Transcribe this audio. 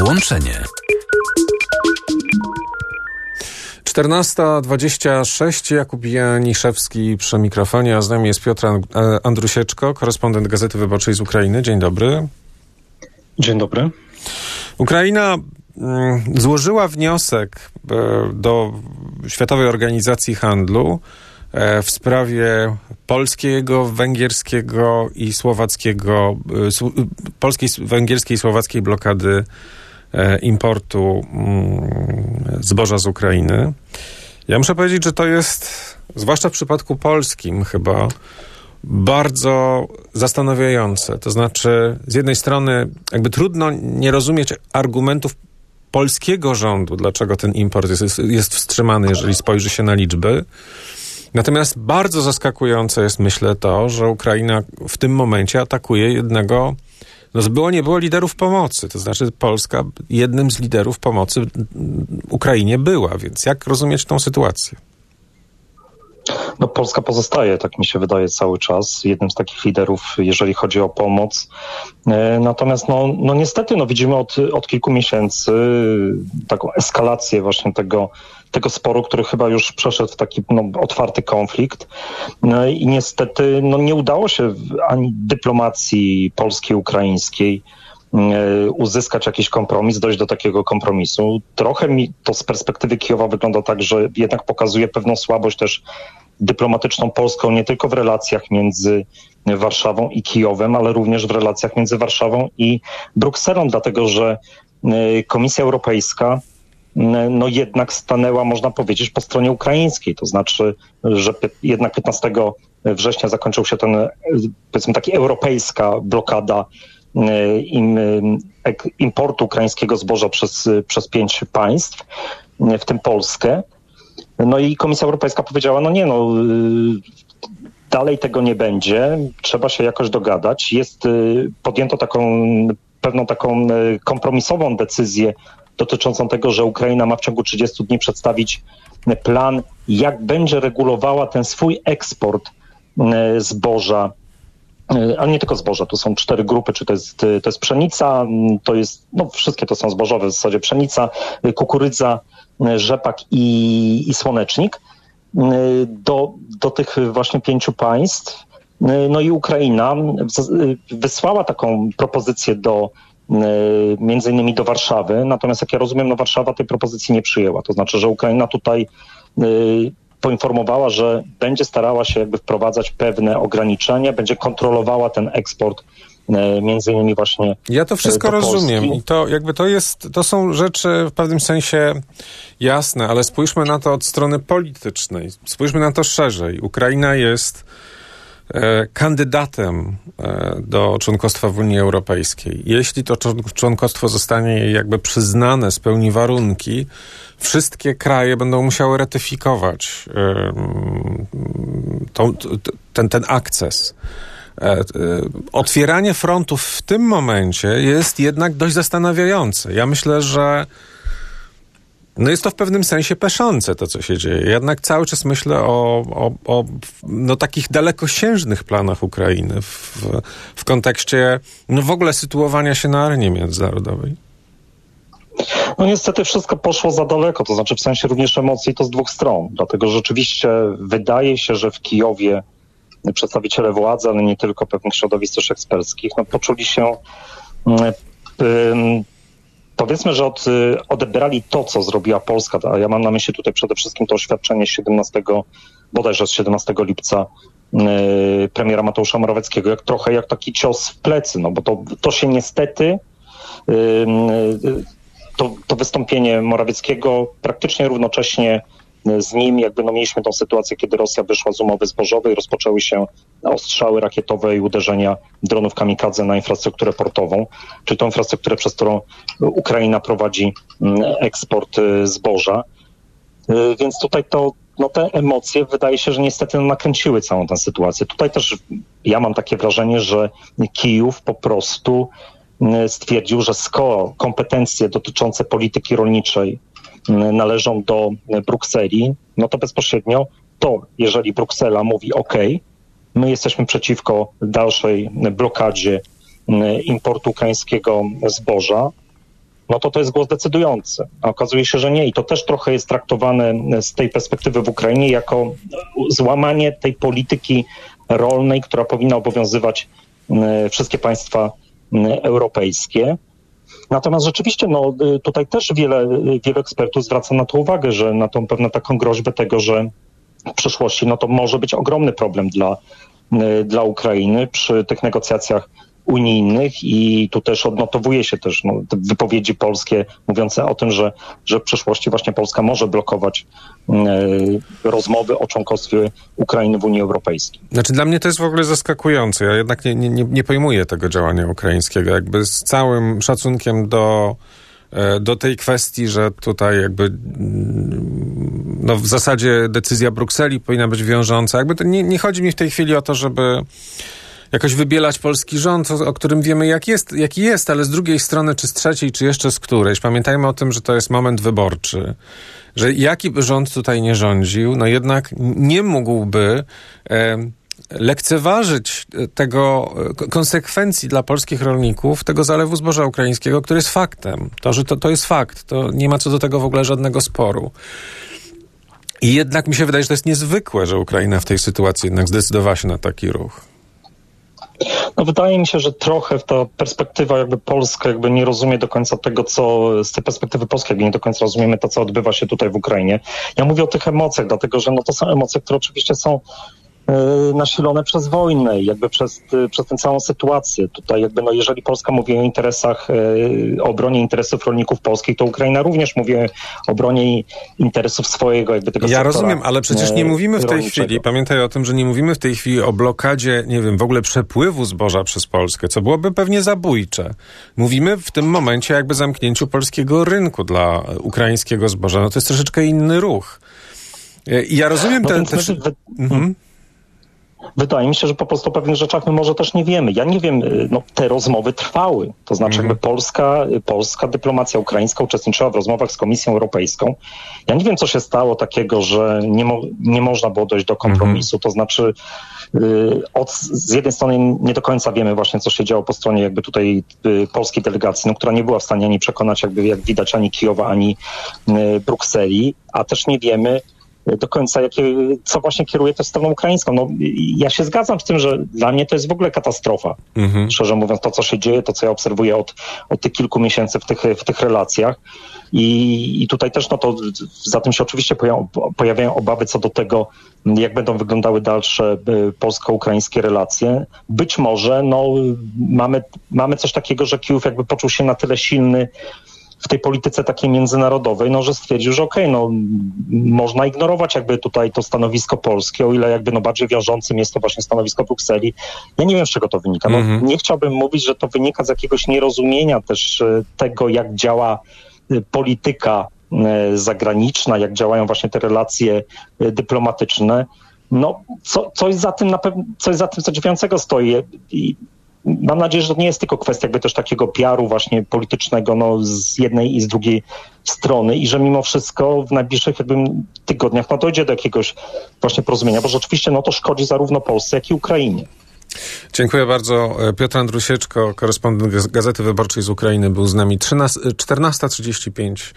Połączenie. 14.26, Jakub Janiszewski przy mikrofonie, a z nami jest Piotr Andrusieczko, korespondent Gazety Wyborczej z Ukrainy. Dzień dobry. Dzień dobry. Ukraina mm, złożyła wniosek e, do Światowej Organizacji Handlu e, w sprawie polskiego, węgierskiego i słowackiego, e, polskiej, węgierskiej i słowackiej blokady importu mm, zboża z Ukrainy. Ja muszę powiedzieć, że to jest, zwłaszcza w przypadku polskim chyba, bardzo zastanawiające. To znaczy, z jednej strony, jakby trudno nie rozumieć argumentów polskiego rządu, dlaczego ten import jest, jest wstrzymany, jeżeli spojrzy się na liczby. Natomiast bardzo zaskakujące jest, myślę, to, że Ukraina w tym momencie atakuje jednego, no było nie było liderów pomocy. To znaczy, Polska jednym z liderów pomocy Ukrainie była, więc jak rozumieć tą sytuację? No, Polska pozostaje, tak mi się wydaje, cały czas jednym z takich liderów, jeżeli chodzi o pomoc. E, natomiast no, no niestety no, widzimy od, od kilku miesięcy taką eskalację właśnie tego, tego sporu, który chyba już przeszedł w taki no, otwarty konflikt. No, I niestety no, nie udało się ani dyplomacji polskiej, ukraińskiej e, uzyskać jakiś kompromis, dojść do takiego kompromisu. Trochę mi to z perspektywy Kijowa wygląda tak, że jednak pokazuje pewną słabość też dyplomatyczną Polską nie tylko w relacjach między Warszawą i Kijowem, ale również w relacjach między Warszawą i Brukselą, dlatego że e, Komisja Europejska e, no jednak stanęła, można powiedzieć, po stronie ukraińskiej. To znaczy, że jednak 15 września zakończył się ten, e, powiedzmy, taki europejska blokada im, importu ukraińskiego zboża przez, przez pięć państw, w tym Polskę. No i Komisja Europejska powiedziała, no nie no, y, dalej tego nie będzie, trzeba się jakoś dogadać. Jest, y, podjęto taką pewną taką y, kompromisową decyzję dotyczącą tego, że Ukraina ma w ciągu 30 dni przedstawić plan, jak będzie regulowała ten swój eksport zboża ale nie tylko zboża, tu są cztery grupy, czy to jest, to jest pszenica, to jest, no wszystkie to są zbożowe w zasadzie pszenica, kukurydza, rzepak i, i słonecznik do, do tych właśnie pięciu państw. No i Ukraina wysłała taką propozycję do między innymi do Warszawy, natomiast jak ja rozumiem, no Warszawa tej propozycji nie przyjęła. To znaczy, że Ukraina tutaj poinformowała, że będzie starała się jakby wprowadzać pewne ograniczenia, będzie kontrolowała ten eksport e, między innymi właśnie. Ja to wszystko rozumiem i to jakby to jest, to są rzeczy w pewnym sensie jasne, ale spójrzmy na to od strony politycznej. Spójrzmy na to szerzej. Ukraina jest e, kandydatem e, do członkostwa w Unii Europejskiej. Jeśli to członkostwo zostanie jakby przyznane, spełni warunki, wszystkie kraje będą musiały ratyfikować ten, ten akces. E, e, otwieranie frontów w tym momencie jest jednak dość zastanawiające. Ja myślę, że no jest to w pewnym sensie peszące to, co się dzieje. Jednak cały czas myślę o, o, o no, takich dalekosiężnych planach Ukrainy w, w kontekście no, w ogóle sytuowania się na arenie międzynarodowej. No niestety wszystko poszło za daleko, to znaczy w sensie również emocji to z dwóch stron, dlatego rzeczywiście wydaje się, że w Kijowie przedstawiciele władzy, ale nie tylko pewnych środowisk też eksperckich, no poczuli się mm, powiedzmy, że od, odebrali to, co zrobiła Polska, a ja mam na myśli tutaj przede wszystkim to oświadczenie 17, bodajże z 17 lipca y, premiera Mateusza Morawieckiego, jak trochę jak taki cios w plecy, no bo to, to się niestety to, to wystąpienie Morawieckiego praktycznie równocześnie z nim jakby no mieliśmy tą sytuację, kiedy Rosja wyszła z umowy zbożowej, rozpoczęły się ostrzały rakietowe i uderzenia dronów kamikadze na infrastrukturę portową, czy tą infrastrukturę, przez którą Ukraina prowadzi mm, eksport y, zboża. Y, więc tutaj to, no te emocje wydaje się, że niestety nakręciły całą tę sytuację. Tutaj też ja mam takie wrażenie, że Kijów po prostu E, stwierdził, że skoro kompetencje dotyczące polityki rolniczej należą do Brukseli, no to bezpośrednio to, jeżeli Bruksela mówi OK, my jesteśmy przeciwko dalszej blokadzie importu ukraińskiego zboża, no to to jest głos decydujący. A okazuje się, że nie. I to też trochę jest traktowane z tej perspektywy w Ukrainie jako złamanie tej polityki rolnej, która powinna obowiązywać wszystkie państwa europejskie. Natomiast rzeczywiście no, tutaj też wiele, wiele ekspertów zwraca na to uwagę, że na tą pewną taką groźbę tego, że w przyszłości no to może być ogromny problem dla, dla Ukrainy przy tych negocjacjach unijnych i tu też odnotowuje się też no, te wypowiedzi polskie mówiące o tym, że, że w przyszłości właśnie Polska może blokować y, rozmowy o członkostwie Ukrainy w Unii Europejskiej. Znaczy dla mnie to jest w ogóle zaskakujące. Ja jednak nie, nie, nie pojmuję tego działania ukraińskiego. Jakby z całym szacunkiem do e, do tej kwestii, że tutaj jakby mm, no w zasadzie decyzja Brukseli powinna być wiążąca. Jakby to nie, nie chodzi mi w tej chwili o to, żeby jakoś wybielać polski rząd, o, o, którym wiemy jak jest, jaki jest, ale z drugiej strony, czy z trzeciej, czy jeszcze z którejś. Pamiętajmy o tym, że to jest moment wyborczy, że jaki by rząd tutaj nie rządził, no jednak nie mógłby e, lekceważyć tego konsekwencji dla polskich rolników tego zalewu zboża ukraińskiego, który jest faktem. To, że to, to jest fakt, to nie ma co do tego w ogóle żadnego sporu. I jednak mi się wydaje, że to jest niezwykłe, że Ukraina w tej sytuacji jednak zdecydowała się na taki ruch. No wydaje mi się, że trochę ta perspektywa jakby polska jakby nie rozumie do końca tego, co z tej perspektywy polskiej jakby nie do końca rozumiemy to, co odbywa się tutaj w Ukrainie. Ja mówię o tych emocjach, dlatego że no to są emocje, które oczywiście są nasilone przez wojnę, jakby przez, e, przez tę całą sytuację. Tutaj jakby, no jeżeli Polska mówi o interesach, e, o obronie interesów rolników polskich, to Ukraina również mówi o obronie interesów swojego jakby tego Ja rozumiem, ale przecież nie mówimy w tej chwili, pamiętaj o tym, że nie mówimy w tej chwili o blokadzie, nie wiem, w ogóle przepływu zboża przez Polskę, co byłoby pewnie zabójcze. Mówimy w tym momencie jakby zamknięciu polskiego rynku dla ukraińskiego zboża. No to jest troszeczkę inny ruch. Ja rozumiem no ten... Też... Mhm. Wydaje mi się, że po prostu o pewnych rzeczach my może też nie wiemy. Ja nie wiem, y, no, te rozmowy trwały. To znaczy, jakby mhm. Polska, y, polska dyplomacja ukraińska uczestniczyła w rozmowach z Komisją Europejską. Ja nie wiem, co się stało takiego, że nie, mo nie można było dojść do kompromisu. To znaczy, y, od, z jednej strony nie do końca wiemy właśnie, co się działo po stronie jakby tutaj polskiej delegacji, no, która nie była w stanie ani przekonać, jakby jak widać, ani Kijowa, ani Brukseli, a też nie wiemy, do końca, jakie, co właśnie kieruje tę stroną ukraińską. No, ja się zgadzam z tym, że dla mnie to jest w ogóle katastrofa. Mhm. Szczerze mówiąc, to, co się dzieje, to, co ja obserwuję od, od tych kilku miesięcy w tych, w tych relacjach. I, I tutaj też no to za tym się oczywiście pojawiają obawy co do tego, jak będą wyglądały dalsze y, polsko-ukraińskie relacje. Być może no, mamy, mamy coś takiego, że Kijów jakby poczuł się na tyle silny, w tej polityce takiej międzynarodowej, no, że stwierdził, że okej, okay, no, można ignorować jakby tutaj to stanowisko polskie, o ile jakby no, bardziej wiążącym jest to właśnie stanowisko Brukseli. Ja nie wiem, z czego to wynika. No, mm -hmm. Nie chciałbym mówić, że to wynika z jakiegoś nierozumienia też e, tego, jak działa e, polityka e, zagraniczna, jak działają właśnie te relacje dyplomatyczne. No, co, coś za tym na pewno, coś za tym zadziwiającego stoi. I mam nadzieję, że to nie jest tylko kwestia jakby też takiego PR-u właśnie politycznego no, z jednej i z drugiej strony i że mimo wszystko w najbliższych jakby tygodniach no, dojdzie do jakiegoś właśnie porozumienia, bo rzeczywiście no, to szkodzi zarówno Polsce, jak i Ukrainie. Dziękuję bardzo. Piotr Andrusieczko, korespondent Gazety Wyborczej z Ukrainy był z nami 14.35.